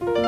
Bye.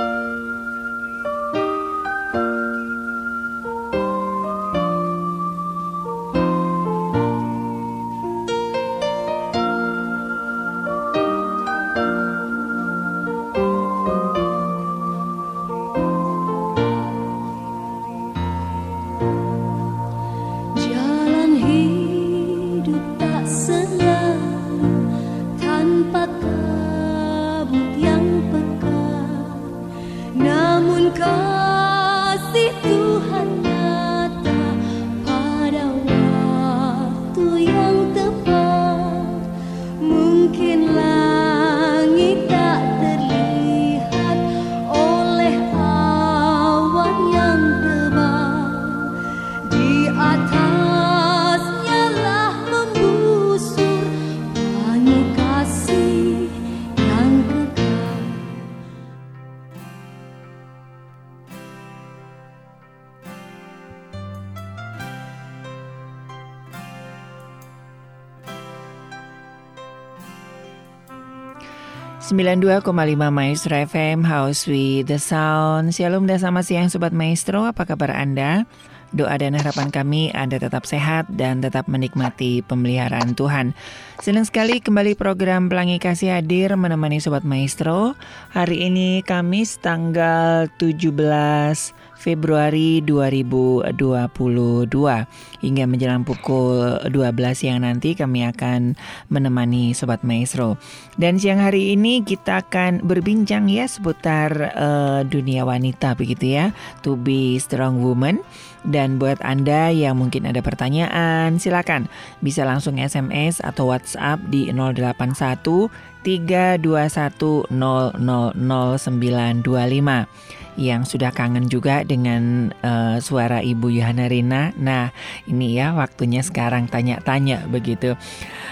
92,5 Maestro FM House with the Sound. Shalom dan selamat siang Sobat Maestro. Apa kabar Anda? Doa dan harapan kami Anda tetap sehat dan tetap menikmati pemeliharaan Tuhan. Senang sekali kembali program Pelangi Kasih hadir menemani Sobat Maestro. Hari ini Kamis tanggal 17 Februari 2022 hingga menjelang pukul 12 siang nanti kami akan menemani Sobat Maestro. Dan siang hari ini kita akan berbincang ya seputar uh, dunia wanita begitu ya, to be strong woman. Dan buat Anda yang mungkin ada pertanyaan, silakan bisa langsung SMS atau WhatsApp di 081 321 yang sudah kangen juga dengan uh, suara Ibu Yohana Rina. Nah, ini ya waktunya sekarang tanya-tanya begitu.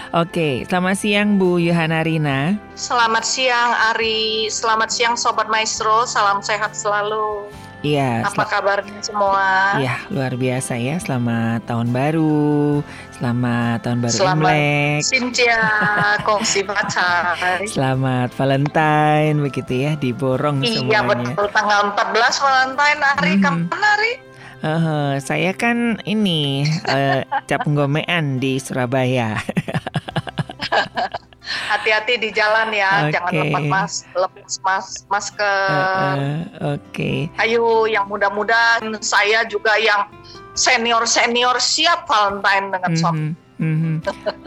Oke, selamat siang Bu Yohana Rina. Selamat siang Ari, selamat siang Sobat Maestro, salam sehat selalu. Iya. Apa kabarnya semua? Iya, luar biasa ya. Selamat tahun baru. Selamat tahun baru Selamat Imlek. Pacar. Selamat Valentine begitu ya, diborong iya, semuanya. Iya, betul. Tanggal 14 Valentine hari hmm. kapan hari? Uh, saya kan ini uh, cap gomean di Surabaya. Hati-hati di jalan ya, okay. jangan lepas mas, lepas mas masker. Uh, uh, Oke. Okay. Ayo yang muda-muda, saya juga yang senior senior siap Valentine dengan mm -hmm. suami. Mm-hmm.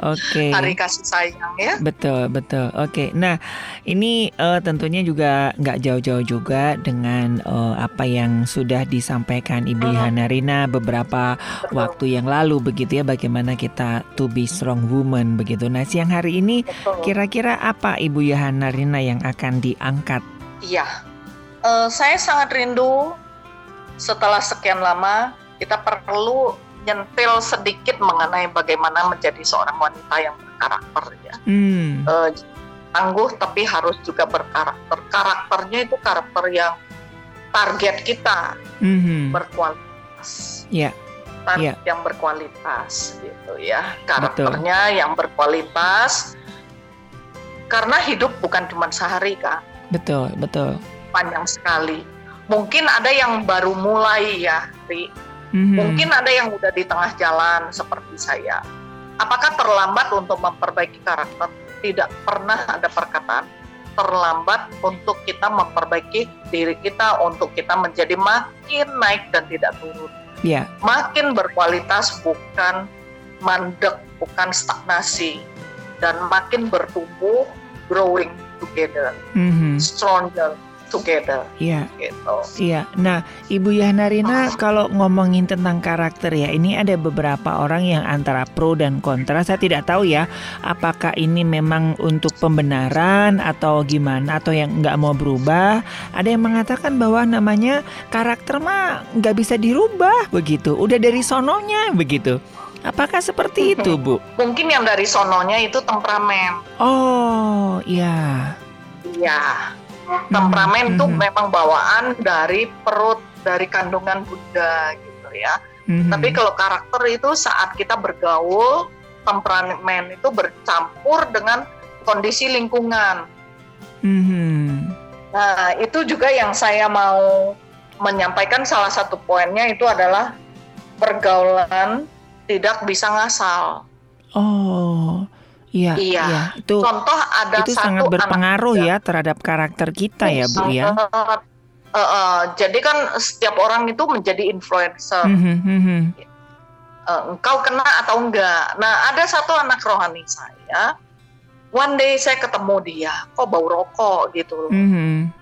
Oke. Okay. Hari kasih sayang ya. Betul betul. Oke. Okay. Nah ini uh, tentunya juga nggak jauh-jauh juga dengan uh, apa yang sudah disampaikan Ibu uh-huh. Hana Rina beberapa betul. waktu yang lalu begitu ya. Bagaimana kita to be strong woman begitu. Nah siang hari ini kira-kira apa Ibu Yohana Rina yang akan diangkat? Iya. Uh, saya sangat rindu setelah sekian lama kita perlu nyentil sedikit mengenai bagaimana menjadi seorang wanita yang berkarakter ya. Hmm. Uh, tangguh tapi harus juga berkarakter. Karakternya itu karakter yang target kita mm-hmm. berkualitas. Ya. Yeah. Target yeah. yang berkualitas gitu ya. Karakternya Betul. yang berkualitas. Karena hidup bukan cuma sehari kan. Betul, betul. Panjang sekali. Mungkin ada yang baru mulai ya, Ri Mm-hmm. Mungkin ada yang udah di tengah jalan seperti saya. Apakah terlambat untuk memperbaiki karakter? Tidak pernah ada perkataan terlambat untuk kita memperbaiki diri kita, untuk kita menjadi makin naik dan tidak turun. Yeah. Makin berkualitas bukan mandek, bukan stagnasi, dan makin bertumbuh, growing together, mm-hmm. stronger, together. Iya. Gitu. Iya. Nah, Ibu Yahnarina oh. kalau ngomongin tentang karakter ya, ini ada beberapa orang yang antara pro dan kontra. Saya tidak tahu ya, apakah ini memang untuk pembenaran atau gimana atau yang nggak mau berubah. Ada yang mengatakan bahwa namanya karakter mah nggak bisa dirubah begitu. Udah dari sononya begitu. Apakah seperti itu, Bu? Mungkin yang dari sononya itu temperamen. Oh, iya. Iya temperamen itu mm -hmm. memang bawaan dari perut dari kandungan Buddha gitu ya. Mm -hmm. Tapi kalau karakter itu saat kita bergaul temperamen itu bercampur dengan kondisi lingkungan. Mm -hmm. Nah, itu juga yang saya mau menyampaikan salah satu poinnya itu adalah pergaulan tidak bisa ngasal. Oh, iya, Iya. iya. Itu Contoh ada itu satu sangat anak berpengaruh muda. ya terhadap karakter kita ya, Bu ya. Eh, eh, jadi kan setiap orang itu menjadi influencer. Mhm, mhm. Eh, engkau kena atau enggak. Nah, ada satu anak rohani saya. One day saya ketemu dia, kok bau rokok gitu loh. Mhm.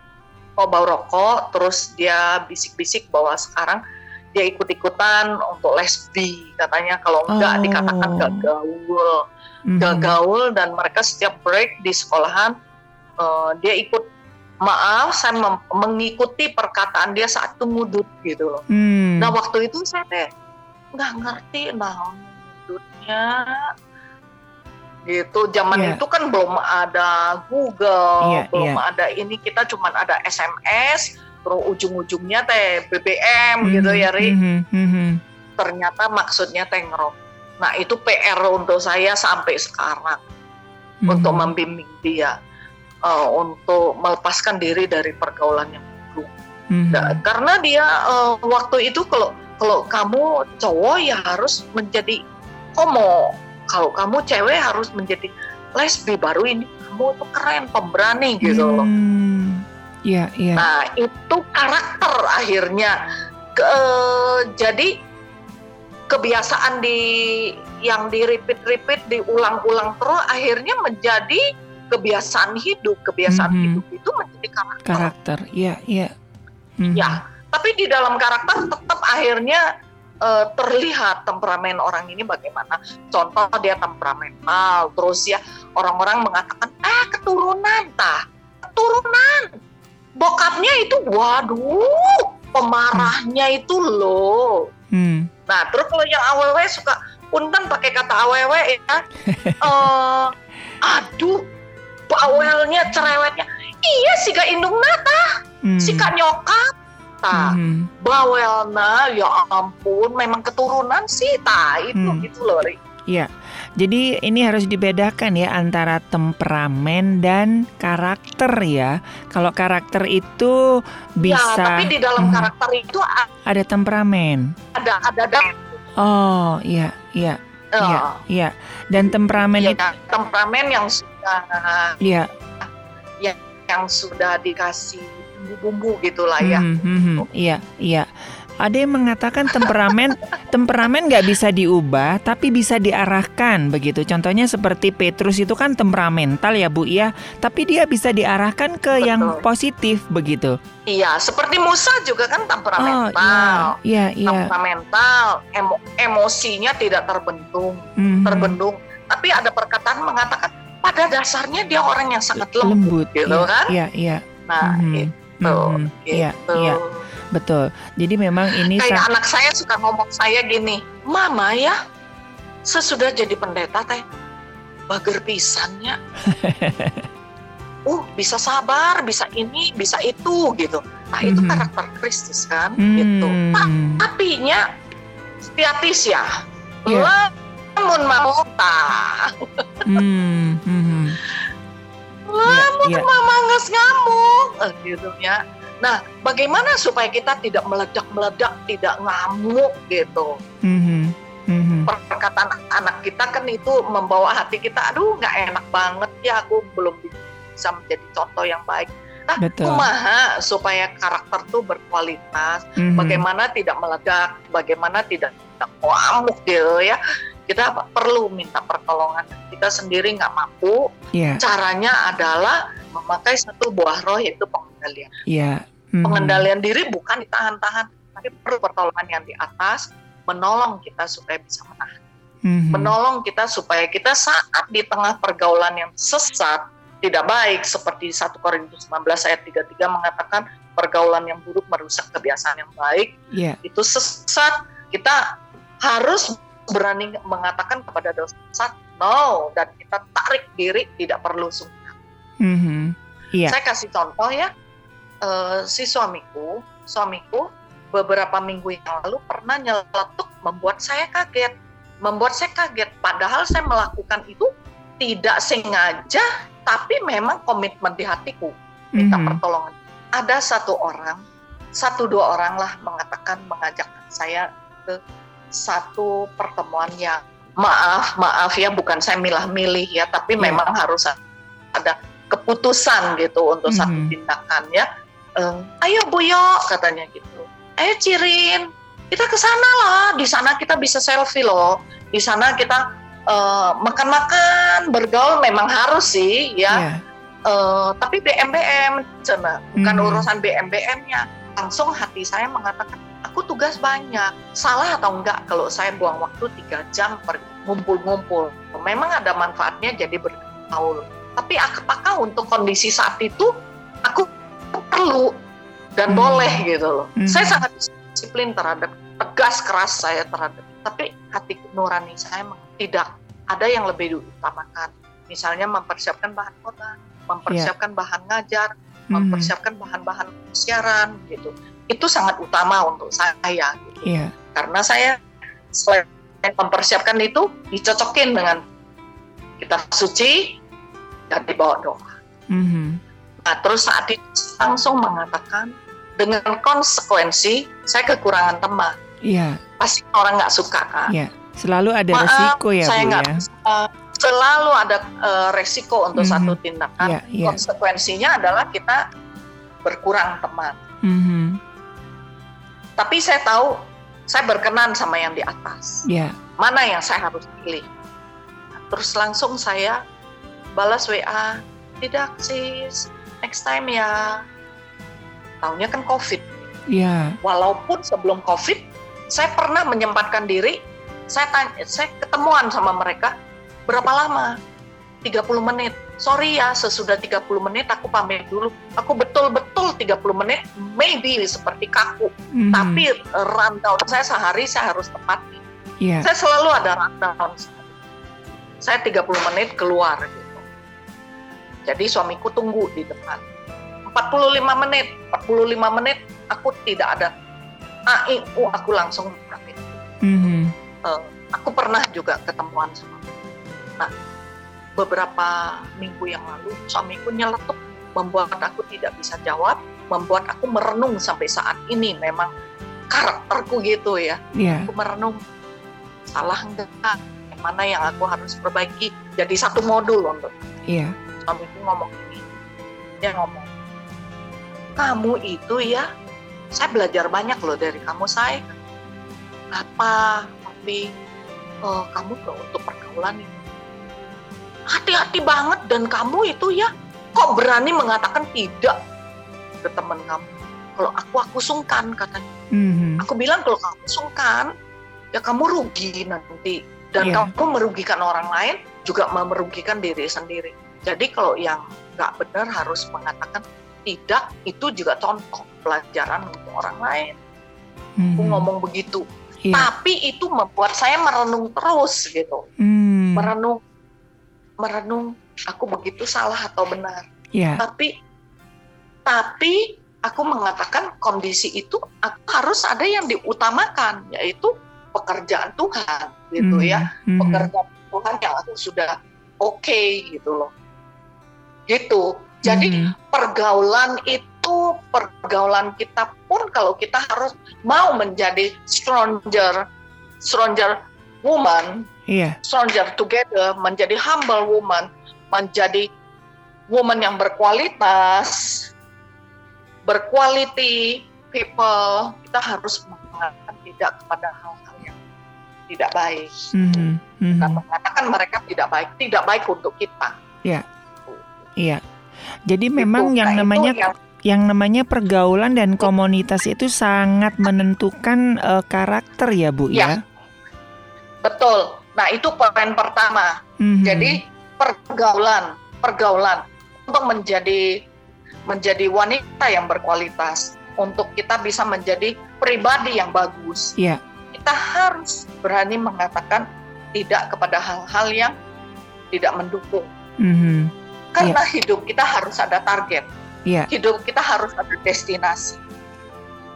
Kok bau rokok, terus dia bisik-bisik bahwa sekarang dia ikut-ikutan untuk lesbi katanya kalau enggak Oh. dikatakan gak gaul. Mhm. Gak gaul dan mereka setiap break di sekolahan eh, dia ikut maaf saya mem- mengikuti perkataan dia saat itu ngudut gitu loh. Hmm. Nah waktu itu saya teh nggak ngerti nah ngudutnya gitu. Zaman Iya. itu kan belum ada Google, Iya, belum iya. ada ini kita cuman ada SMS, terus ujung-ujungnya teh BBM gitu Mhm, ya Ri. mhm, mhm. Ternyata maksudnya teh ngerok. Nah itu PR untuk saya sampai sekarang untuk Mhm. membimbing dia eh, untuk melepaskan diri dari pergaulan yang buruk. Mhm. Nah, karena dia eh, waktu itu kalau kalau kamu cowok ya harus menjadi homo, kalau kamu cewek harus menjadi lesbi baru ini kamu tuh keren pemberani gitu loh. Hmm. Iya, iya. Nah itu karakter akhirnya Ke- eh, jadi kebiasaan di yang di repeat repeat diulang-ulang terus akhirnya menjadi kebiasaan hidup kebiasaan Mhm. hidup itu menjadi karakter. Karakter. Iya, iya. Mhm. Ya, tapi di dalam karakter tetap akhirnya eh, terlihat temperamen orang ini bagaimana. Contoh dia temperamental, terus ya orang-orang mengatakan ah keturunan tah, keturunan. Bokapnya itu waduh, pemarahnya itu loh. Hmm. Nah, terus kalau yang awewe suka punten pakai kata awewe ya. eh aduh, bawelnya cerewetnya. Iya sih gak indung nata, Hmm. si kak nyokap. Tah, Mhm. bawelna ya ampun memang keturunan sih tah itu Hmm. gitu loh. Iya. Jadi ini harus dibedakan ya antara temperamen dan karakter ya. Kalau karakter itu Ya, bisa tapi di dalam Mhm. karakter itu ada temperamen. ada ada ada Oh, iya, iya, eh, iya, iya. Dan temperamen ya, itu temperamen yang sudah iya. yang sudah dikasih bumbu-bumbu gitulah ya. Mhm, mhm. Iya, iya. Ada yang mengatakan temperamen temperamen nggak bisa diubah, tapi bisa diarahkan begitu. Contohnya seperti Petrus itu kan temperamental ya Bu ya, tapi dia bisa diarahkan ke yang Betul. positif begitu. Iya, seperti Musa juga kan Oh temperamental. iya, iya, iya. Temperamental, emo- emosinya tidak terbendung, Mhm. terbendung. Tapi ada perkataan mengatakan pada dasarnya dia orang yang sangat lembut, lembut gitu iya, kan? Iya, iya. Nah, Mhm, itu mhm. gitu. Iya, iya, betul. Jadi memang ini Kayak anak saya suka ngomong saya gini, Mama ya, sesudah jadi pendeta teh, bager pisannya. uh, bisa sabar, bisa ini, bisa itu gitu. Nah, itu Mhm. karakter Kristus kan, gitu. Ta- Hmm. Tapinya stiatis ya. Iya. Lamun mau tah. Hmm, mhm. Lamun Iya, iya. mama nges ngamuk eh, gitu ya. Nah, bagaimana supaya kita tidak meledak-meledak, tidak ngamuk gitu. Mhm, mhm. perkataan anak kita kan itu membawa hati kita aduh nggak enak banget ya aku belum bisa menjadi contoh yang baik nah Betul. kumaha supaya karakter tuh berkualitas Mhm. bagaimana tidak meledak bagaimana tidak ngamuk gitu ya kita perlu minta pertolongan kita sendiri nggak mampu Iya, caranya adalah memakai satu buah roh yaitu pengendalian iya. Mhm. pengendalian diri bukan ditahan-tahan tapi perlu pertolongan yang di atas menolong kita supaya bisa menahan Mhm. menolong kita supaya kita saat di tengah pergaulan yang sesat tidak baik seperti 1 Korintus 19 ayat 33 mengatakan pergaulan yang buruk merusak kebiasaan yang baik Iya. itu sesat kita harus berani mengatakan kepada dosa sesat no dan kita tarik diri tidak perlu sungkan Mhm. Iya. saya kasih contoh ya Eh, si suamiku suamiku beberapa minggu yang lalu pernah nyeletuk membuat saya kaget membuat saya kaget padahal saya melakukan itu tidak sengaja tapi memang komitmen di hatiku minta Mhm. pertolongan ada satu orang, satu dua orang lah mengatakan mengajak saya ke satu pertemuan yang maaf maaf ya bukan saya milah-milih ya tapi yeah. memang harus ada keputusan gitu untuk mm -hmm. satu tindakan ya. Um, ayo Buyo katanya gitu. Ayo Cirin, kita ke sana lah. Di sana kita bisa selfie loh. Di sana kita uh, makan-makan, bergaul memang harus sih ya. Yeah. Uh, tapi BMBM, cina, bukan mm -hmm. urusan BMBM-nya. Langsung hati saya mengatakan, aku tugas banyak. Salah atau enggak kalau saya buang waktu tiga jam per ngumpul-ngumpul. Memang ada manfaatnya jadi bergaul. Tapi apakah untuk kondisi saat itu aku perlu dan hmm. boleh gitu loh. Hmm. Saya sangat disiplin terhadap tegas keras saya terhadap. Tapi hati nurani saya tidak ada yang lebih diutamakan. Misalnya mempersiapkan bahan kota, mempersiapkan yeah. bahan ngajar, hmm. mempersiapkan bahan-bahan siaran gitu. Itu sangat utama untuk saya gitu. Yeah. Karena saya selain mempersiapkan itu dicocokin dengan kita suci dan dibawa doa. Mm-hmm. Nah terus saat itu langsung mengatakan dengan konsekuensi saya kekurangan teman. Iya. Pasti orang nggak suka kan. Iya. Selalu ada Maaf, resiko ya saya Bu ya. Uh, selalu ada uh, resiko untuk mm-hmm. satu tindakan. Yeah, yeah. Konsekuensinya adalah kita berkurang teman. Mm-hmm. Tapi saya tahu saya berkenan sama yang di atas. Yeah. Mana yang saya harus pilih? Terus langsung saya balas WA, tidak sis, next time ya. Tahunya kan COVID. Iya. Walaupun sebelum COVID, saya pernah menyempatkan diri, saya tanya, saya ketemuan sama mereka, berapa lama? 30 menit. Sorry ya, sesudah 30 menit aku pamit dulu. Aku betul-betul 30 menit, maybe seperti kaku. Mm. Tapi rundown saya sehari saya harus tepati. Yeah. Saya selalu ada rundown. Saya 30 menit keluar gitu. Jadi suamiku tunggu di depan. 45 menit, 45 menit aku tidak ada AIU, aku langsung berangkat. Mm-hmm. Uh, aku pernah juga ketemuan sama. Nah, beberapa minggu yang lalu suamiku nyeletuk membuat aku tidak bisa jawab, membuat aku merenung sampai saat ini memang karakterku gitu ya. Yeah. Aku merenung salah enggak, mana yang aku harus perbaiki jadi satu modul untuk. Iya. Yeah suamiku ngomong ini. Dia ngomong kamu itu ya saya belajar banyak loh dari kamu saya apa tapi oh, kamu ke untuk pergaulan ini. Hati-hati banget dan kamu itu ya kok berani mengatakan tidak ke teman kamu? Kalau aku aku sungkan katanya. Mm-hmm. aku bilang kalau kamu sungkan ya kamu rugi nanti. Dan yeah. kamu merugikan orang lain juga merugikan diri sendiri jadi kalau yang nggak benar harus mengatakan tidak, itu juga contoh pelajaran untuk orang lain. Hmm. Aku ngomong begitu. Yeah. Tapi itu membuat saya merenung terus gitu. Hmm. Merenung, merenung aku begitu salah atau benar. Yeah. Tapi, tapi aku mengatakan kondisi itu aku harus ada yang diutamakan, yaitu pekerjaan Tuhan gitu hmm. ya. Hmm. Pekerjaan Tuhan yang aku sudah oke okay, gitu loh gitu. Jadi hmm. pergaulan itu pergaulan kita pun kalau kita harus mau menjadi stronger stronger woman, yeah. stronger together, menjadi humble woman, menjadi woman yang berkualitas, berquality people, kita harus mengatakan tidak kepada hal-hal yang tidak baik. Mm -hmm. Kita mengatakan mereka tidak baik, tidak baik untuk kita. Yeah. Iya. Jadi memang yang nah, namanya yang... yang namanya pergaulan dan komunitas itu sangat menentukan uh, karakter ya, Bu ya. ya. Betul. Nah, itu poin pertama. Mm-hmm. Jadi pergaulan, pergaulan untuk menjadi menjadi wanita yang berkualitas, untuk kita bisa menjadi pribadi yang bagus. Iya. Kita harus berani mengatakan tidak kepada hal-hal yang tidak mendukung. Mm-hmm karena yeah. hidup kita harus ada target. Yeah. Hidup kita harus ada destinasi.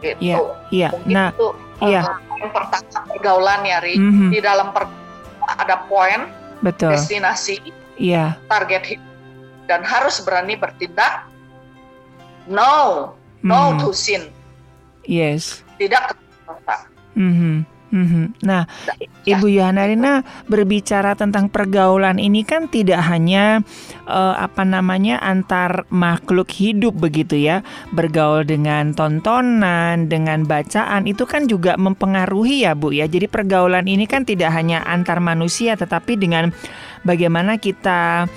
Gitu. Iya. Yeah. Yeah. nah, itu yeah. uh, yang pertama pergaulan ya, Ri. Mm -hmm. Di dalam per ada poin, Betul. destinasi, yeah. target hidup, dan harus berani bertindak. No, no Mhm. to sin, Yes. tidak ke dosa. Mhm, mhm. Nah, Ya. Ibu Yohana Rina berbicara tentang pergaulan ini kan tidak hanya eh, apa namanya antar makhluk hidup begitu ya. Bergaul dengan tontonan, dengan bacaan itu kan juga mempengaruhi ya, Bu ya. Jadi pergaulan ini kan tidak hanya antar manusia tetapi dengan bagaimana kita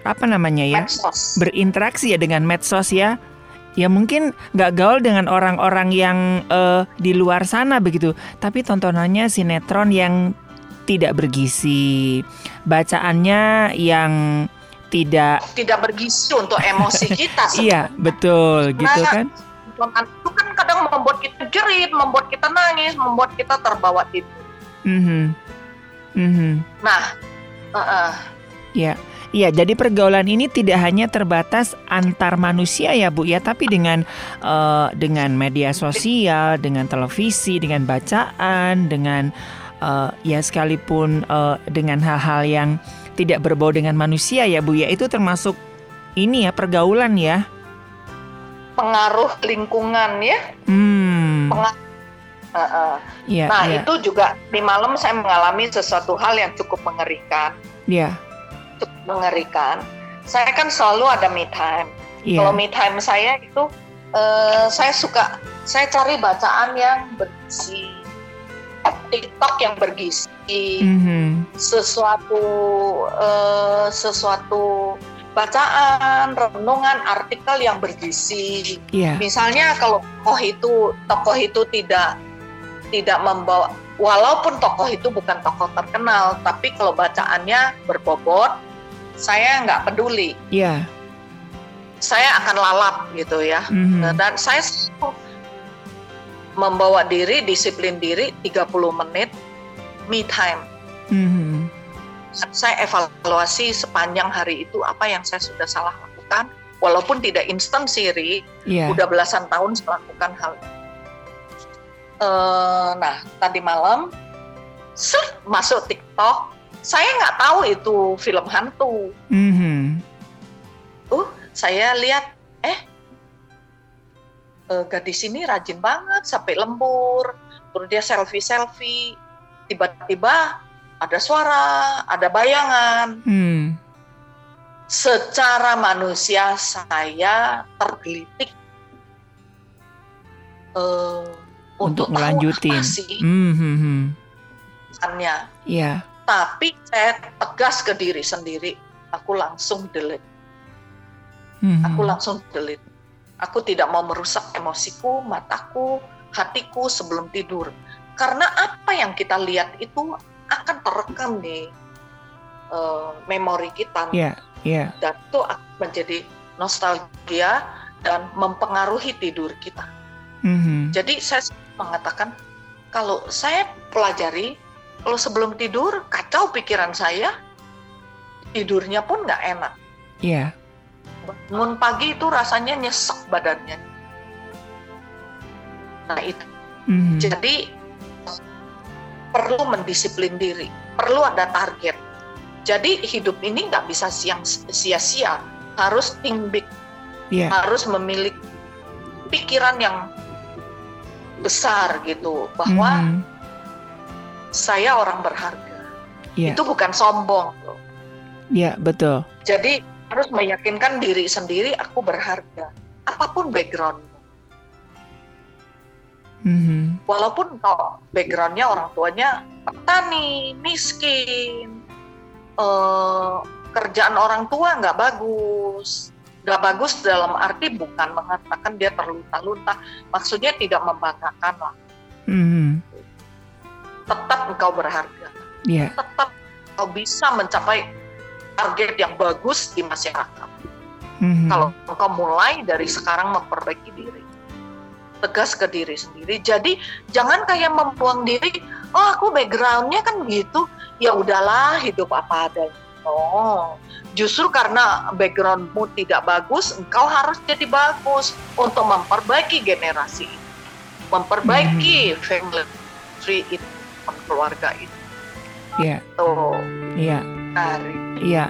apa namanya ya? Medsos. berinteraksi ya dengan medsos ya. Ya mungkin nggak gaul dengan orang-orang yang eh, di luar sana begitu, tapi tontonannya sinetron yang tidak bergizi, bacaannya yang tidak, tidak bergizi untuk emosi kita. iya betul gitu Nah, kan? Tontonan itu kan kadang membuat kita jerit, membuat kita nangis, membuat kita terbawa tidur. Mhm, mhm. Nah, eh, eh, Ya, iya. Jadi pergaulan ini tidak hanya terbatas antar manusia ya Bu ya, tapi dengan eh, dengan media sosial, dengan televisi, dengan bacaan, dengan eh, ya sekalipun eh, dengan hal-hal yang tidak berbau dengan manusia ya Bu ya, itu termasuk ini ya pergaulan ya. pengaruh lingkungan ya. Hmm. Pengaruh. Eh, eh. Ya, Nah, ya, itu juga di malam saya mengalami sesuatu hal yang cukup mengerikan. Cukup mengerikan. Saya kan selalu ada me time. ya. Kalau me time saya itu eh, saya suka saya cari bacaan yang bergizi. TikTok yang bergizi. Mhm. sesuatu eh, sesuatu bacaan, renungan, artikel yang bergizi. Ya, Misalnya kalau tokoh itu tokoh itu tidak tidak membawa walaupun tokoh itu bukan tokoh terkenal, tapi kalau bacaannya berbobot, saya nggak peduli. ya. Saya akan lalap gitu ya. Mhm. Dan saya membawa diri, disiplin diri 30 menit me time. Mhm. saya evaluasi sepanjang hari itu apa yang saya sudah salah lakukan walaupun tidak instan siri Ya, udah belasan tahun saya lakukan hal. Eh, nah tadi malam set, masuk TikTok saya nggak tahu itu film hantu Mhm. saya lihat eh eh, gadis ini rajin banget sampai lembur terus dia selfie selfie tiba-tiba ada suara ada bayangan Hmm. secara manusia saya tergelitik eh, Untuk tahu melanjutin. apa sih Mhm. pesannya. Ya, Tapi saya tegas ke diri sendiri, aku langsung delete, Mhm. aku langsung delete. Aku tidak mau merusak emosiku, mataku, hatiku sebelum tidur. Karena apa yang kita lihat itu akan terekam di eh, memori kita. Ya, ya. dan itu akan menjadi nostalgia dan mempengaruhi tidur kita. Mhm. Jadi saya mengatakan kalau saya pelajari kalau sebelum tidur kacau pikiran saya, tidurnya pun nggak enak. Ya. Bangun pagi itu rasanya nyesek badannya. Nah itu Mhm. jadi perlu mendisiplin diri, perlu ada target. Jadi hidup ini nggak bisa siang sia-sia, harus think big, Ya. harus memiliki pikiran yang besar gitu bahwa Mhm. Saya orang berharga. Ya. Itu bukan sombong loh. Ya, betul. Jadi harus meyakinkan diri sendiri aku berharga. Apa pun background. Mhm. Walaupun kalau backgroundnya orang tuanya petani, miskin, eh, kerjaan orang tua nggak bagus. Nggak bagus dalam arti bukan mengatakan dia terlunta-lunta. Maksudnya tidak membanggakan lah. Mhm. Engkau berharga. Ya. Tetap engkau bisa mencapai target yang bagus di masyarakat. Mhm. Kalau engkau mulai dari sekarang memperbaiki diri. Tegas ke diri sendiri. Jadi jangan kayak membuang diri, oh aku backgroundnya kan gitu, ya udahlah hidup apa adanya. Oh, justru karena backgroundmu tidak bagus, engkau harus jadi bagus untuk memperbaiki generasi ini. Memperbaiki family tree itu, keluarga itu. Ya. Tuh, Ya. dari Ya.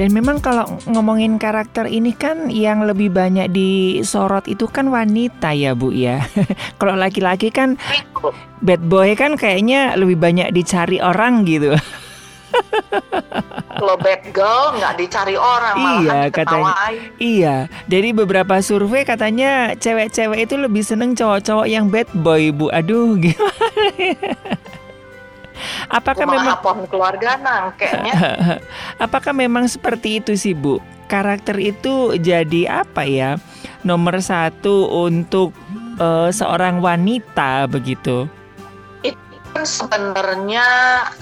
Dan memang kalau ngomongin karakter ini kan yang lebih banyak disorot itu kan wanita ya Bu ya. kalau laki-laki kan bad boy kan kayaknya lebih banyak dicari orang gitu. Kalau bad girl nggak dicari orang, iya katanya. Iya, dari beberapa survei katanya cewek-cewek itu lebih seneng cowok-cowok yang bad boy bu. Aduh gimana? Apakah Cuma memang pohon keluarga nangkeknya? Apakah memang seperti itu sih Bu? Karakter itu jadi apa ya? Nomor satu untuk uh, seorang wanita begitu? Itu kan sebenarnya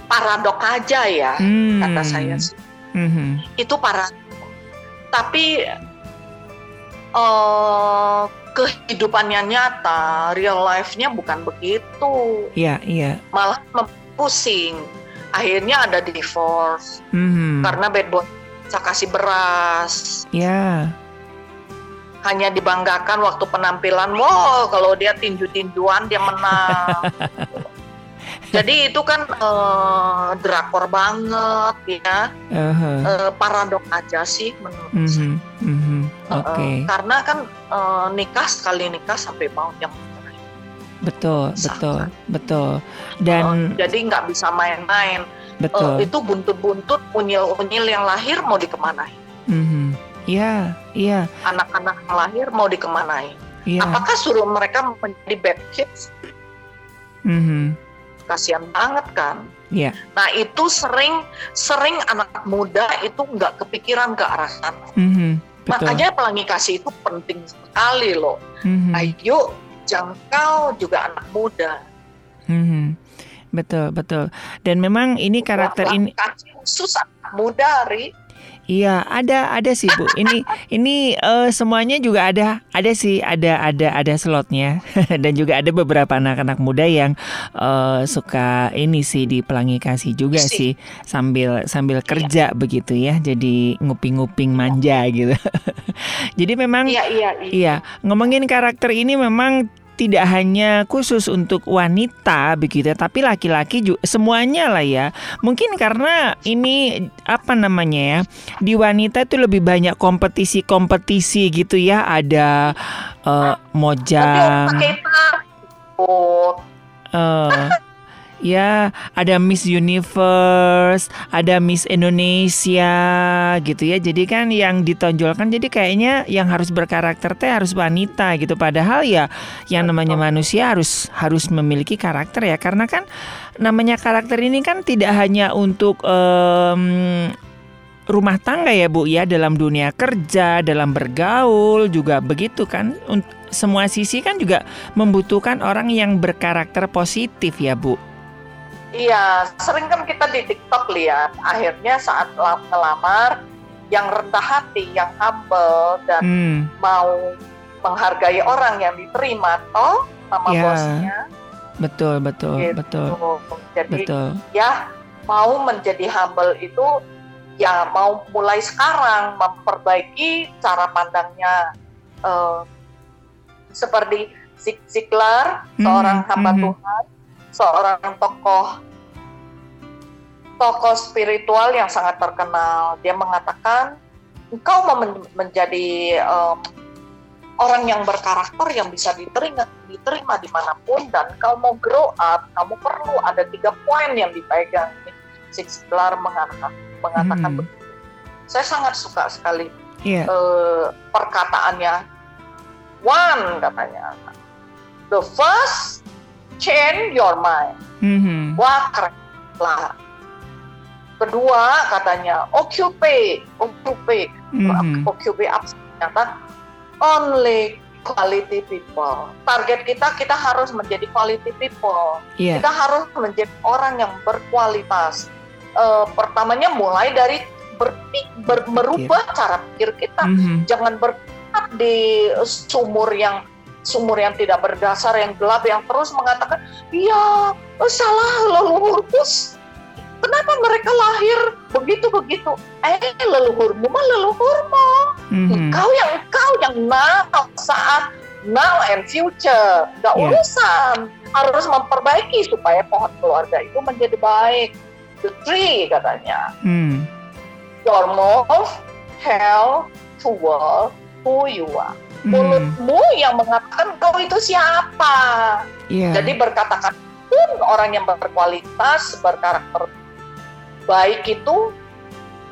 paradok aja ya, hmm. kata saya sih. Hmm. Itu paradok. Tapi uh, kehidupannya nyata, real life-nya bukan begitu. Iya, iya. Malah pusing akhirnya ada divorce mm-hmm. karena bad boy bisa kasih beras ya yeah. hanya dibanggakan waktu penampilan wow kalau dia tinju-tinjuan dia menang jadi itu kan uh, drakor banget ya uh-huh. uh, paradok aja sih menurut mm-hmm. saya mm-hmm. okay. uh, karena kan uh, nikah sekali nikah sampai mau yang Betul, betul, betul. Dan oh, jadi nggak bisa main-main. Betul. Uh, itu buntut-buntut unyil-unyil yang lahir mau dikemanain? Mm-hmm. Iya, iya. Anak-anak yang lahir mau dikemanain? Yeah. Apakah suruh mereka menjadi bad kids? Mm-hmm. Kasihan banget kan? Iya. Nah itu sering sering anak muda itu nggak kepikiran ke arah sana. Mm-hmm. Makanya pelangi kasih itu penting sekali loh. Mm-hmm. Ayo jangkau juga anak muda. Hmm, betul betul. Dan memang ini karakter ini khusus anak muda, Ri. Iya, ada ada sih Bu. Ini ini uh, semuanya juga ada ada sih ada ada ada slotnya dan juga ada beberapa anak-anak muda yang uh, suka ini sih di pelangi kasih juga sih sambil sambil iya. kerja iya. begitu ya. Jadi nguping-nguping manja gitu. Jadi memang iya, iya, iya. iya ngomongin karakter ini memang tidak hanya khusus untuk wanita begitu, tapi laki-laki juga semuanya lah ya. Mungkin karena ini apa namanya ya di wanita itu lebih banyak kompetisi-kompetisi gitu ya. Ada uh, mojang. Uh, Ya, ada Miss Universe, ada Miss Indonesia gitu ya. Jadi kan yang ditonjolkan jadi kayaknya yang harus berkarakter teh harus wanita gitu. Padahal ya yang namanya manusia harus harus memiliki karakter ya. Karena kan namanya karakter ini kan tidak hanya untuk um, rumah tangga ya Bu ya dalam dunia kerja, dalam bergaul juga begitu kan. Semua sisi kan juga membutuhkan orang yang berkarakter positif ya Bu. Iya, sering kan kita di TikTok lihat, akhirnya saat melamar yang rendah hati, yang humble dan hmm. mau menghargai orang yang diterima toh sama ya. bosnya. Betul, betul, gitu. betul. Jadi betul. ya mau menjadi humble itu ya mau mulai sekarang memperbaiki cara pandangnya uh, seperti Ziglar, hmm, seorang hamba hmm. Tuhan seorang tokoh tokoh spiritual yang sangat terkenal. Dia mengatakan, engkau mau men menjadi um, orang yang berkarakter yang bisa diterima diterima di mana pun dan kau mau grow up, kamu perlu ada tiga poin yang dipegang. Six Pilar mengatakan mengatakan hmm. begitu. Saya sangat suka sekali yeah. Iya. uh, perkataannya. One katanya, the first change your mind. Mm-hmm. Wah keren lah. Kedua katanya occupy, occupy, mm-hmm. occupy apa ternyata only quality people. Target kita kita harus menjadi quality people. Yeah. Kita harus menjadi orang yang berkualitas. Uh, pertamanya mulai dari berpik, ber, merubah yeah. cara pikir kita. Mm-hmm. Jangan berpikir di sumur yang sumur yang tidak berdasar, yang gelap, yang terus mengatakan, ya salah leluhurku. Kenapa mereka lahir begitu-begitu? Eh, leluhurmu mah leluhurmu. Mm-hmm. Kau yang kau yang now saat now and future. Gak yeah. urusan. Harus memperbaiki supaya pohon keluarga itu menjadi baik. The tree katanya. Mm. Your move hell toward who you are mulutmu hmm. yang mengatakan kau itu siapa. Yeah. Jadi berkata-kata pun orang yang berkualitas, berkarakter baik itu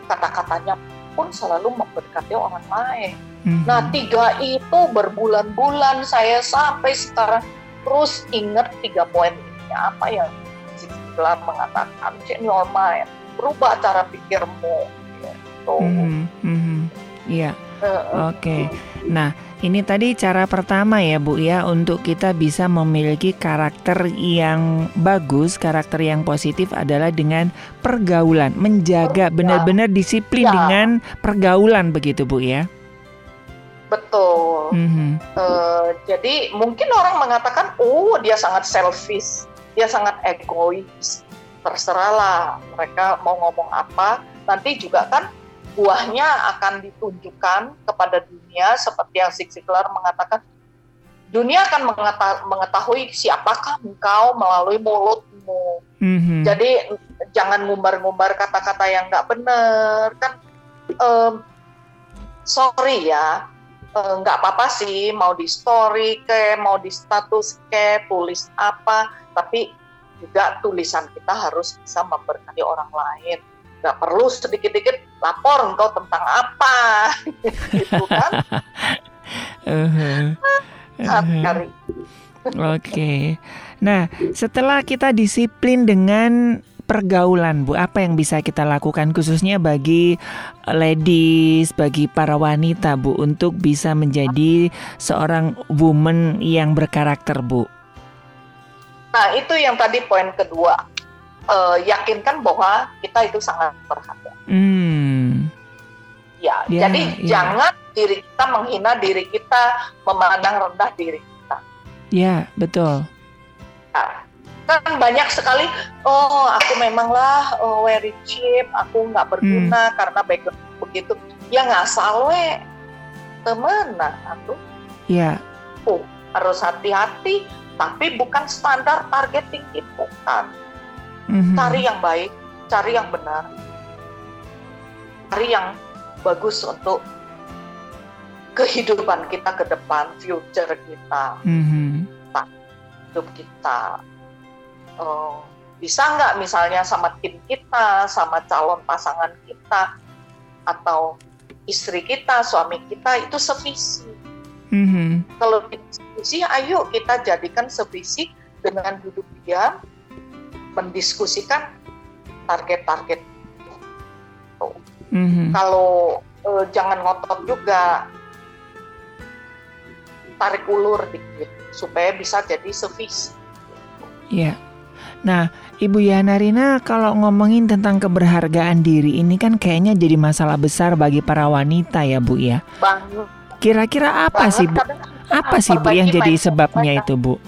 kata-katanya pun selalu memberkati orang lain. Mm-hmm. Nah tiga itu berbulan-bulan saya sampai sekarang terus ingat tiga poin ini apa yang Ziglar mengatakan change your mind, berubah cara pikirmu. Gitu. Mm-hmm. Mm-hmm. Iya. Uh, Oke. Okay. Nah, ini tadi cara pertama ya Bu ya untuk kita bisa memiliki karakter yang bagus, karakter yang positif adalah dengan pergaulan, menjaga benar-benar disiplin ya. dengan pergaulan begitu Bu ya. Betul. Mm -hmm. uh, jadi mungkin orang mengatakan, oh dia sangat selfish, dia sangat egois. Terserahlah mereka mau ngomong apa. Nanti juga kan buahnya akan ditunjukkan kepada dunia seperti yang Ziglar mengatakan dunia akan mengetahui siapakah engkau melalui mulutmu. Mm-hmm. Jadi jangan ngumbar-ngumbar kata-kata yang nggak benar kan. Um, sorry ya, nggak apa-apa sih mau di story ke, mau di status ke, tulis apa, tapi juga tulisan kita harus bisa memberkati orang lain nggak perlu sedikit-sedikit lapor engkau tentang apa gitu kan uh-huh. uh-huh. Oke. Nah, setelah kita disiplin dengan pergaulan, Bu, apa yang bisa kita lakukan khususnya bagi ladies, bagi para wanita, Bu, untuk bisa menjadi seorang woman yang berkarakter, Bu? Nah, itu yang tadi poin kedua uh, yakinkan bahwa kita itu sangat berharga. Hmm. Ya, yeah, jadi yeah. jangan diri kita menghina diri kita, memandang rendah diri kita. Ya, yeah, betul. Nah, kan banyak sekali, oh aku memanglah oh, very cheap, aku nggak berguna hmm. karena background begitu. Ya nggak salah, teman, nah aku. Ya. Oh, harus hati-hati, tapi bukan standar targeting itu bukan. Mhm. Cari yang baik, cari yang benar, cari yang bagus untuk kehidupan kita ke depan, future kita, Mhm. hidup kita. Eh, bisa nggak misalnya sama tim kita, sama calon pasangan kita, atau istri kita, suami kita itu sevisi. Mhm. Kalau diskusi, ayo kita jadikan sevisi dengan duduk diam, mendiskusikan target-target. Mhm. Kalau eh, jangan ngotot juga, tarik ulur dikit supaya bisa jadi sevisi. Iya. Nah, Ibu Yana Rina kalau ngomongin tentang keberhargaan diri ini kan kayaknya jadi masalah besar bagi para wanita ya Bu ya. Banget, Kira-kira apa sih Bu? Apa sih Bu yang jadi sebabnya itu Bu?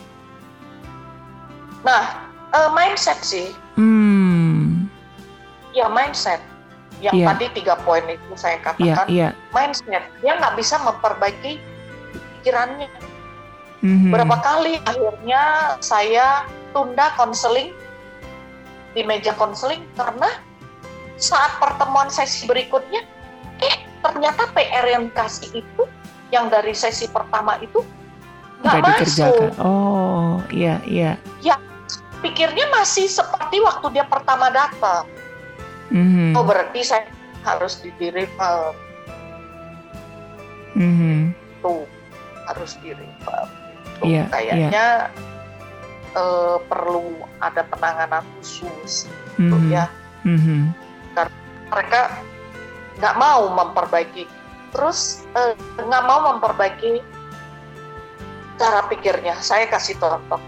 Nah, eh, mindset sih, Hmm. ya mindset. Yang Iya. tadi tiga poin itu saya Iya, katakan, iya. mindset. Dia nggak bisa memperbaiki pikirannya. Mhm. Berapa kali akhirnya saya tunda konseling di meja konseling karena saat pertemuan sesi berikutnya, eh ternyata PR yang dikasih itu yang dari sesi pertama itu nggak masuk. dikerjakan. Oh, iya, iya. Pikirnya masih seperti waktu dia pertama datang. Mhm. Oh berarti saya harus di deliver Mhm. tuh harus di refer. Tuh, Iya, kayaknya eh, perlu ada penanganan khusus tuh Mhm. ya. Mhm. Mereka nggak mau memperbaiki, terus eh, nggak mau memperbaiki cara pikirnya. Saya kasih contoh.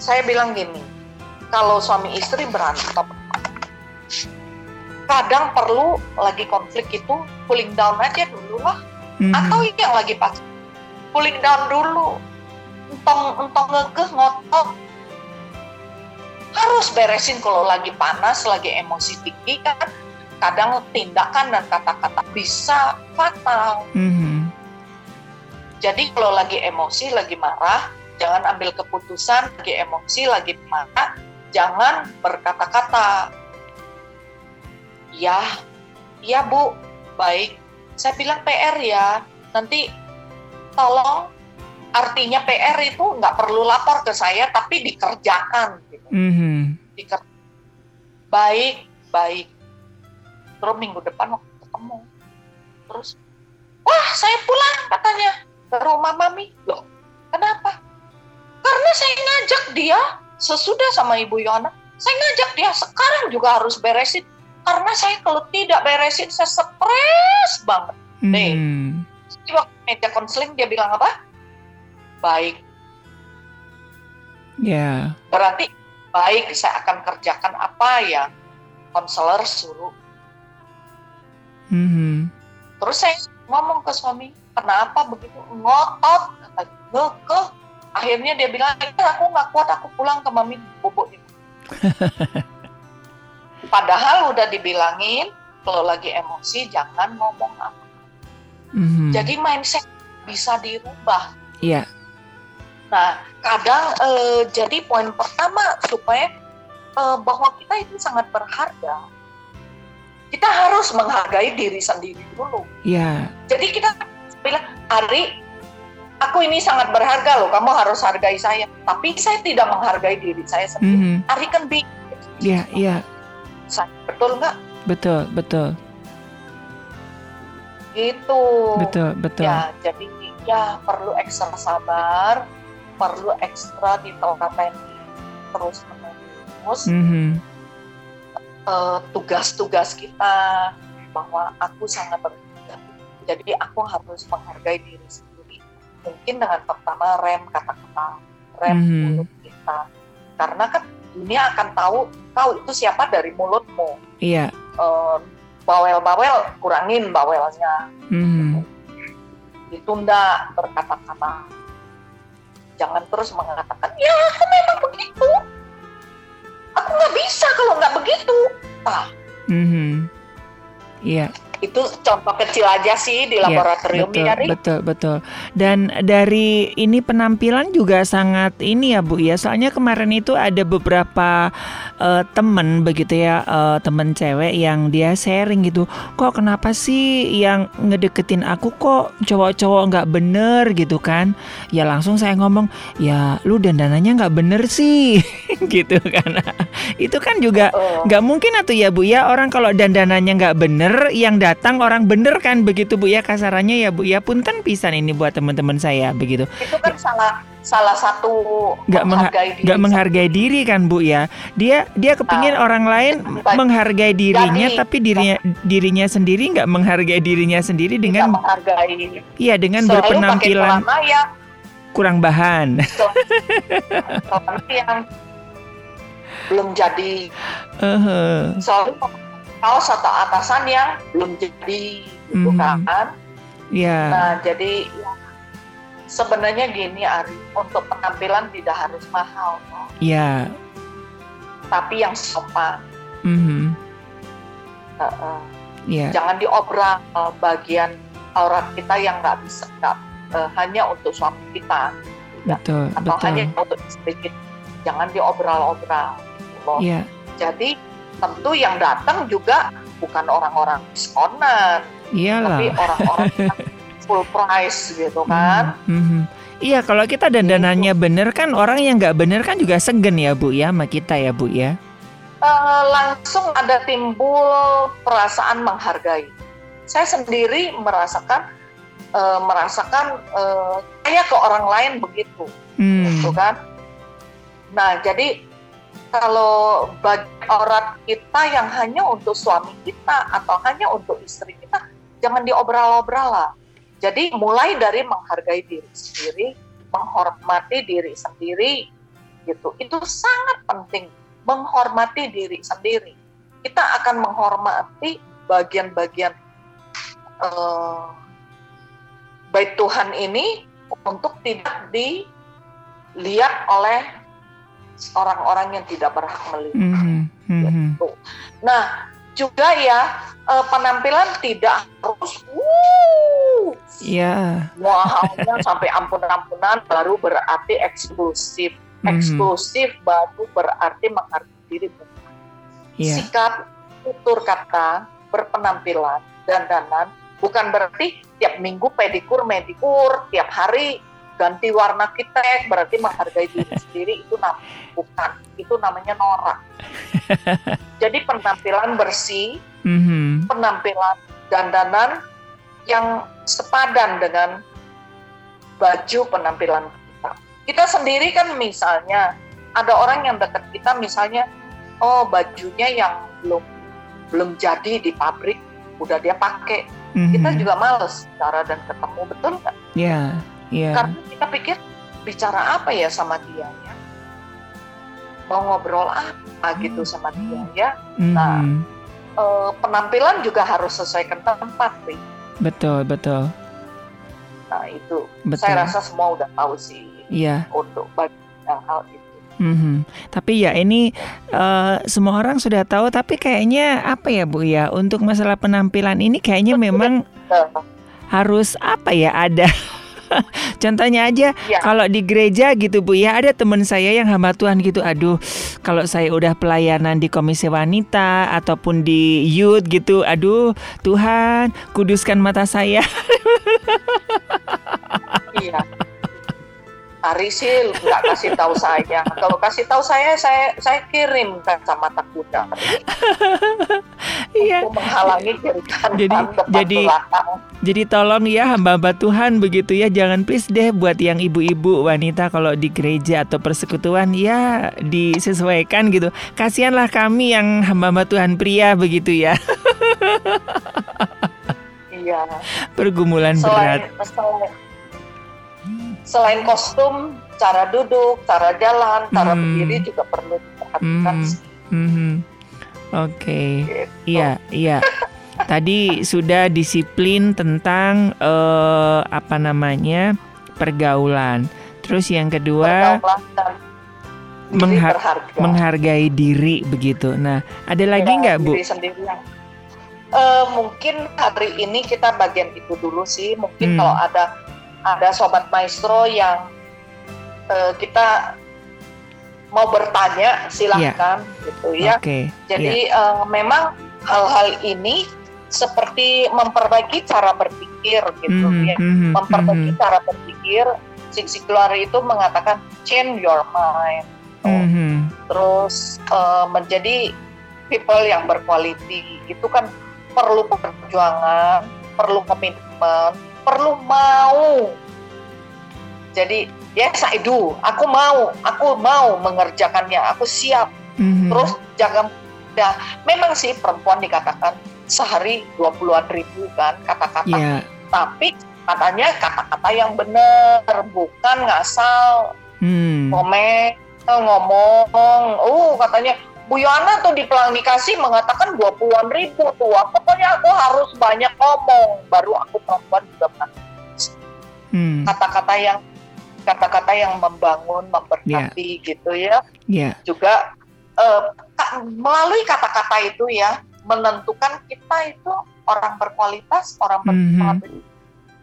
Saya bilang gini, kalau suami istri berantem, kadang perlu lagi konflik itu cooling down aja dulu lah Mhm. atau yang lagi pas cooling down dulu entong entong ngegeh ngotot harus beresin kalau lagi panas lagi emosi tinggi kan kadang tindakan dan kata-kata bisa fatal Mhm. jadi kalau lagi emosi lagi marah jangan ambil keputusan lagi emosi lagi marah jangan berkata-kata. Ya ya bu. Baik. Saya bilang PR ya. Nanti tolong artinya PR itu nggak perlu lapor ke saya tapi dikerjakan gitu. Mhm. Diker- baik baik. Terus minggu depan waktu ketemu. Terus wah saya pulang katanya ke rumah mami. Loh kenapa karena saya ngajak dia sesudah sama ibu Yona saya ngajak dia sekarang juga harus beresin karena saya kalau tidak beresin saya stres banget Nih. Mhm. Jadi waktu meja konseling dia bilang apa baik Ya. berarti baik saya akan kerjakan apa yang konselor suruh Mhm. terus saya ngomong ke suami kenapa begitu ngotot kata ngekeh akhirnya dia bilang "Ya, aku nggak kuat aku pulang ke mami bobok itu padahal udah dibilangin kalau lagi emosi jangan ngomong apa Mhm. jadi mindset bisa dirubah Iya. Nah, kadang eh, jadi poin pertama supaya eh, bahwa kita itu sangat berharga. Kita harus menghargai diri sendiri dulu. Iya. Jadi kita bilang, Ari, aku ini sangat berharga loh, kamu harus hargai saya. Tapi saya tidak menghargai diri saya sendiri. Mhm. Ari kan bingung. Iya, iya. Betul nggak? Betul, betul. Gitu. Betul, betul. Ya, jadi ya perlu ekstra sabar, perlu ekstra diteladani terus menerus Mhm. eh, tugas-tugas kita bahwa aku sangat berharga. Jadi aku harus menghargai diri sendiri. Mungkin dengan pertama rem kata-kata, rem Mhm. mulut kita. Karena kan dunia akan tahu kau itu siapa dari mulutmu. Iya. Eh, bawel-bawel kurangin bawelnya. Mhm. ditunda berkata-kata. Jangan terus mengatakan, ya aku memang begitu. Aku nggak bisa kalau nggak begitu. Ah, Mhm. Iya. Itu contoh kecil aja sih di laboratorium ya, betul, betul betul. Dan dari ini penampilan juga sangat ini ya Bu ya. Soalnya kemarin itu ada beberapa uh, temen begitu ya uh, temen cewek yang dia sharing gitu kok kenapa sih yang ngedeketin aku kok cowok-cowok nggak bener? gitu kan. Ya langsung saya ngomong ya lu dandanannya nggak bener sih. Gitu kan. Itu kan juga nggak mungkin atau ya Bu ya orang kalau dandanannya nggak bener yang datang orang bener kan begitu Bu ya kasarannya ya Bu ya punten pisan ini buat teman-teman saya begitu. Itu kan salah salah satu nggak menghargai, diri, gak menghargai diri kan Bu ya. Dia dia kepingin uh, orang lain menghargai dirinya jadi, tapi dirinya dirinya sendiri nggak menghargai dirinya sendiri dengan menghargai. Iya dengan berpenampilan ya. kurang bahan. yang belum jadi. Uh -huh. Kaos atau atasan yang belum jadi gitu mm -hmm. kan. Iya. Yeah. Nah, jadi ya, sebenarnya gini Ari, untuk penampilan tidak harus mahal. Iya. Yeah. Tapi yang sopan. Mm -hmm. uh -uh. Yeah. Jangan diobral bagian aurat kita yang nggak bisa nggak uh, hanya untuk suami kita. Betul. Atau betul. hanya untuk istri kita. Jangan diobral-obral. Gitu Iya. Jadi tentu yang datang juga bukan orang-orang diskonan, Iyalah. tapi orang-orang full price gitu kan. Mm -hmm. Iya, kalau kita dandanannya gitu. bener kan orang yang nggak bener kan juga segen ya Bu ya sama kita ya Bu ya. Uh, langsung ada timbul perasaan menghargai. Saya sendiri merasakan uh, merasakan uh, kayak ke orang lain begitu, hmm. gitu kan. Nah, jadi kalau bagi orang kita yang hanya untuk suami kita atau hanya untuk istri kita, jangan diobral-obral lah. Jadi mulai dari menghargai diri sendiri, menghormati diri sendiri, gitu. Itu sangat penting, menghormati diri sendiri. Kita akan menghormati bagian-bagian uh, baik Tuhan ini untuk tidak dilihat oleh orang-orang yang tidak berhak melihat. Mm -hmm. gitu. Nah, juga ya uh, penampilan tidak harus wuh, yeah. mahalnya sampai ampun-ampunan baru berarti eksklusif. Mm -hmm. Eksklusif baru berarti menghargai diri. Yeah. Sikap, tutur kata, berpenampilan, dandanan bukan berarti tiap minggu pedikur, medikur, tiap hari ganti warna kita berarti menghargai diri sendiri itu nam bukan itu namanya norak jadi penampilan bersih mm-hmm. penampilan dandanan yang sepadan dengan baju penampilan kita kita sendiri kan misalnya ada orang yang dekat kita misalnya oh bajunya yang belum belum jadi di pabrik udah dia pakai mm-hmm. kita juga males cara dan ketemu betul nggak? Iya. Yeah, yeah. Karena kita pikir bicara apa ya sama dia ya mau ngobrol apa gitu sama dia ya mm. nah e, penampilan juga harus sesuaikan tempat nih betul betul nah itu betul. saya rasa semua udah tahu sih iya untuk bagian hal itu Mm-hmm. Tapi ya ini uh, semua orang sudah tahu. Tapi kayaknya apa ya Bu ya untuk masalah penampilan ini kayaknya memang harus apa ya ada Contohnya aja ya. kalau di gereja gitu Bu ya ada teman saya yang hamba Tuhan gitu. Aduh, kalau saya udah pelayanan di komisi wanita ataupun di youth gitu. Aduh, Tuhan, kuduskan mata saya. Iya. Arisil nggak kasih tahu saya. Kalau kasih tahu saya, saya saya kirim kacamata kuda. Iya. menghalangi kiri Jadi jadi jadi tolong ya hamba-hamba Tuhan begitu ya. Jangan please deh buat yang ibu-ibu wanita kalau di gereja atau persekutuan ya disesuaikan gitu. Kasihanlah kami yang hamba-hamba Tuhan pria begitu ya. Iya. Pergumulan selain, berat. Selain, selain kostum, cara duduk, cara jalan, cara hmm. berdiri juga perlu diperhatikan. Hmm. Hmm. Oke, okay. gitu. iya, iya. Tadi sudah disiplin tentang uh, apa namanya pergaulan. Terus yang kedua mengha menghargai diri begitu. Nah, ada lagi nggak bu? Uh, mungkin hari ini kita bagian itu dulu sih. Mungkin hmm. kalau ada ada sobat maestro yang uh, kita mau bertanya silahkan yeah. gitu ya. Okay. Jadi yeah. uh, memang hal-hal ini seperti memperbaiki cara berpikir gitu mm -hmm, ya, mm-hmm, memperbaiki mm -hmm. cara berpikir. Siksi keluar itu mengatakan change your mind, mm -hmm. terus uh, menjadi people yang berkualiti itu kan perlu perjuangan, perlu komitmen, perlu mau. Jadi yes I do, aku mau, aku mau mengerjakannya, aku siap. Mm-hmm. Terus jaga ya memang sih perempuan dikatakan sehari dua puluhan ribu kan kata-kata, yeah. tapi katanya kata-kata yang benar, bukan ngasal, hmm. komen, ngomong, oh katanya Bu Yana tuh di pelangi mengatakan dua puluhan ribu tuh, pokoknya aku harus banyak ngomong, baru aku perempuan juga hmm. kata-kata yang kata-kata yang membangun, memberkati yeah. gitu ya. Yeah. Juga uh, melalui kata-kata itu ya menentukan kita itu orang berkualitas, orang mm-hmm.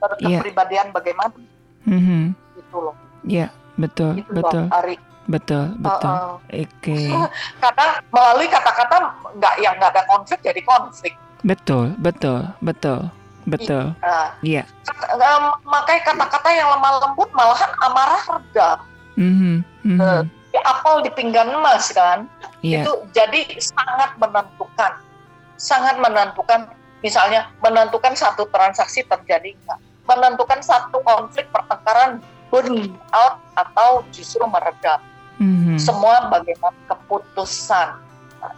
berkepribadian yeah. bagaimana. Mm-hmm. Gitu loh. Iya, yeah, betul, gitu betul. Loh, Ari. Betul, betul. Uh, uh. Oke. Okay. Karena melalui kata-kata nggak yang nggak ada konflik jadi konflik. Betul, betul, betul. Betul. Iya. Um, makanya kata-kata yang lemah lembut malahan amarah reda. Mm-hmm. Mm-hmm. Uh, apel di pinggan emas kan. Yeah. Itu jadi sangat menentukan. Sangat menentukan misalnya menentukan satu transaksi terjadi enggak. Menentukan satu konflik pertengkaran burn out atau justru meredam. Mm-hmm. Semua bagaimana keputusan.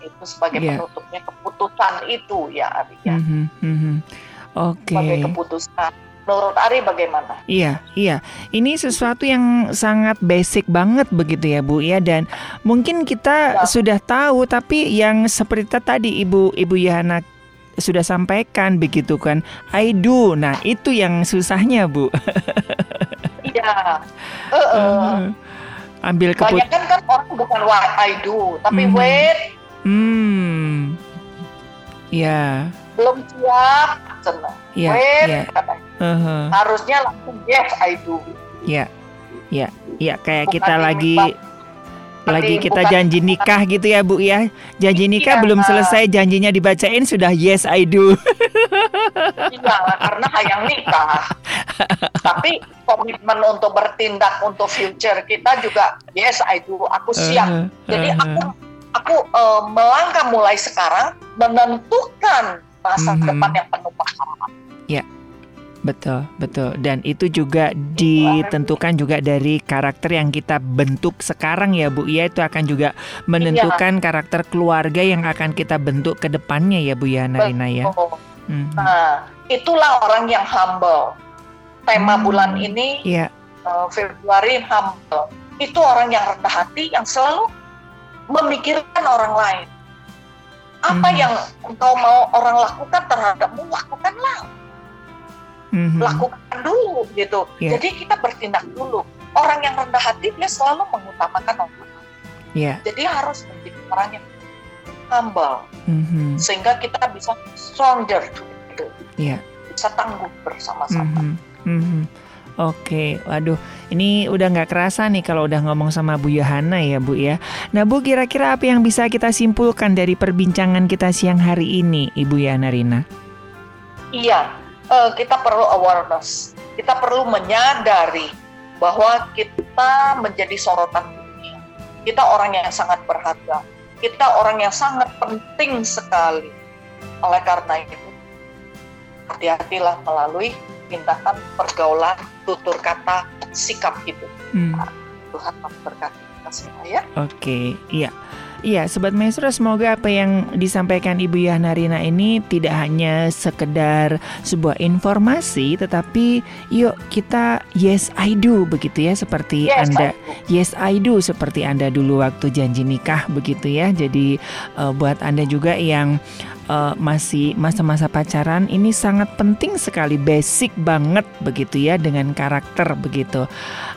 Itu sebagai yeah. penutupnya keputusan itu ya Arya. Mm-hmm. Mm-hmm. Oke. Okay. Sebagai keputusan. Menurut Ari bagaimana? Iya, iya. Ini sesuatu yang sangat basic banget begitu ya, Bu ya dan mungkin kita ya. sudah tahu tapi yang seperti tadi Ibu Ibu Yana sudah sampaikan begitu kan. I do. Nah, itu yang susahnya, Bu. Iya. Uh, uh. Ambil keputusan. Banyak kan orang bukan what I do, tapi mm -hmm. wait. Hmm. Ya belum siap senang yeah, wait yeah. katanya uh-huh. harusnya langsung yes I do ya ya ya kayak Bukan kita lagi lagi kita janji nikah gitu ya Bu ya. Janji nikah iya, belum selesai janjinya dibacain sudah yes I do. Iya, karena hayang nikah. Tapi komitmen untuk bertindak untuk future kita juga yes I do. Aku siap. Uh, uh, Jadi aku aku uh, melangkah mulai sekarang menentukan masa mm-hmm. depan yang penuh pahala. Ya. Betul, betul. Dan itu juga ditentukan juga dari karakter yang kita bentuk sekarang ya Bu. Ya itu akan juga menentukan iya. karakter keluarga yang akan kita bentuk ke depannya ya Bu ya Narina ya. Hmm. Nah, itulah orang yang humble. Tema hmm. bulan ini yeah. uh, Februari humble. Itu orang yang rendah hati yang selalu memikirkan orang lain apa hmm. yang engkau mau orang lakukan terhadapmu lakukanlah hmm. lakukan dulu gitu yeah. jadi kita bertindak dulu orang yang rendah hati dia selalu mengutamakan orang lain yeah. jadi harus menjadi orang yang humble hmm. sehingga kita bisa stronger gitu yeah. bisa tangguh bersama-sama hmm. Hmm. Oke, waduh, ini udah nggak kerasa nih kalau udah ngomong sama Bu Yohana ya Bu ya. Nah Bu, kira-kira apa yang bisa kita simpulkan dari perbincangan kita siang hari ini, Ibu Yana Rina? Iya, uh, kita perlu awareness, kita perlu menyadari bahwa kita menjadi sorotan dunia. Kita orang yang sangat berharga, kita orang yang sangat penting sekali. Oleh karena itu, hati-hatilah melalui tindakan pergaulan tutur kata sikap itu hmm. nah, Tuhan memberkati kita semua ya oke iya Iya, Sobat Maestro, semoga apa yang disampaikan Ibu Yahnarina ini tidak hanya sekedar sebuah informasi, tetapi yuk kita yes I do begitu ya, seperti yes, Anda I yes I do seperti Anda dulu waktu janji nikah begitu ya. Jadi uh, buat Anda juga yang uh, masih masa-masa pacaran ini sangat penting sekali basic banget begitu ya dengan karakter begitu.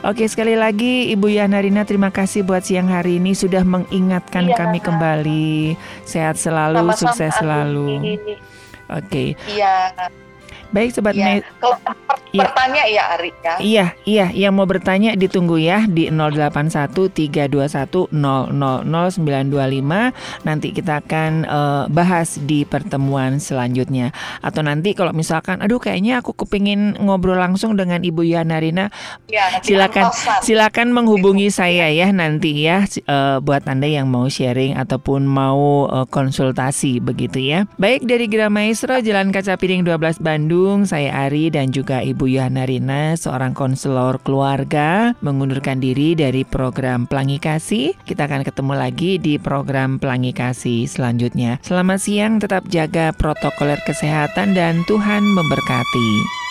Oke sekali lagi Ibu Yana Rina terima kasih buat siang hari ini sudah mengingatkan iya, kami kembali sehat selalu Sama-sama sukses selalu. Oke. Iya. Baik sobat Iya. Me- Kalau Iya. bertanya ya Ari ya. Iya, iya, yang mau bertanya ditunggu ya di 081321000925. Nanti kita akan eh, bahas di pertemuan selanjutnya. Atau nanti kalau misalkan, aduh kayaknya aku kepingin ngobrol langsung dengan Ibu Yana Rina, Ya, Silakan. Antosan. silakan menghubungi saya ya nanti ya eh, buat anda yang mau sharing ataupun mau eh, konsultasi begitu ya. Baik dari Gira Maestro Jalan Kaca Piring 12 Bandung, saya Ari dan juga Ibu Yana Rina, seorang konselor keluarga mengundurkan diri dari program Pelangi Kasih. Kita akan ketemu lagi di program Pelangi Kasih selanjutnya. Selamat siang, tetap jaga protokoler kesehatan dan Tuhan memberkati.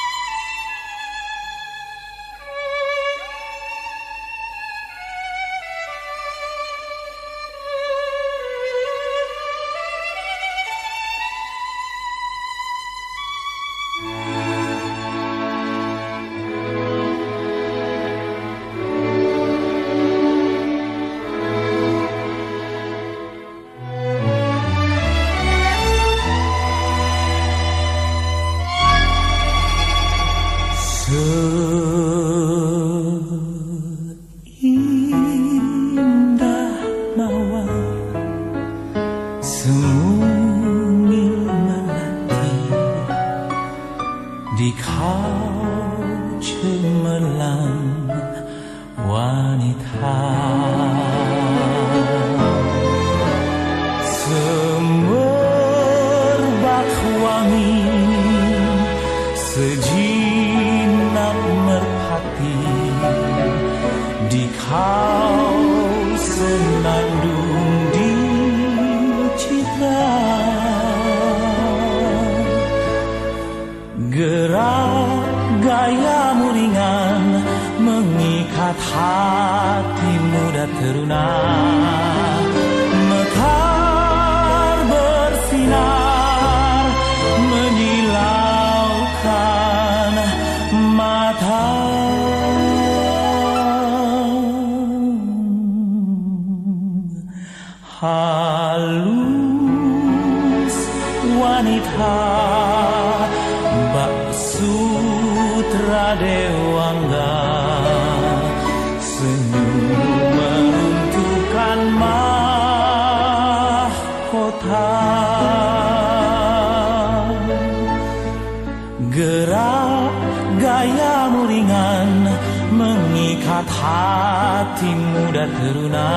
Halus wanita bak sutra dewangga. Senyum meruntuhkan mahkota gerak gayamu ringan mengikat hati muda teruna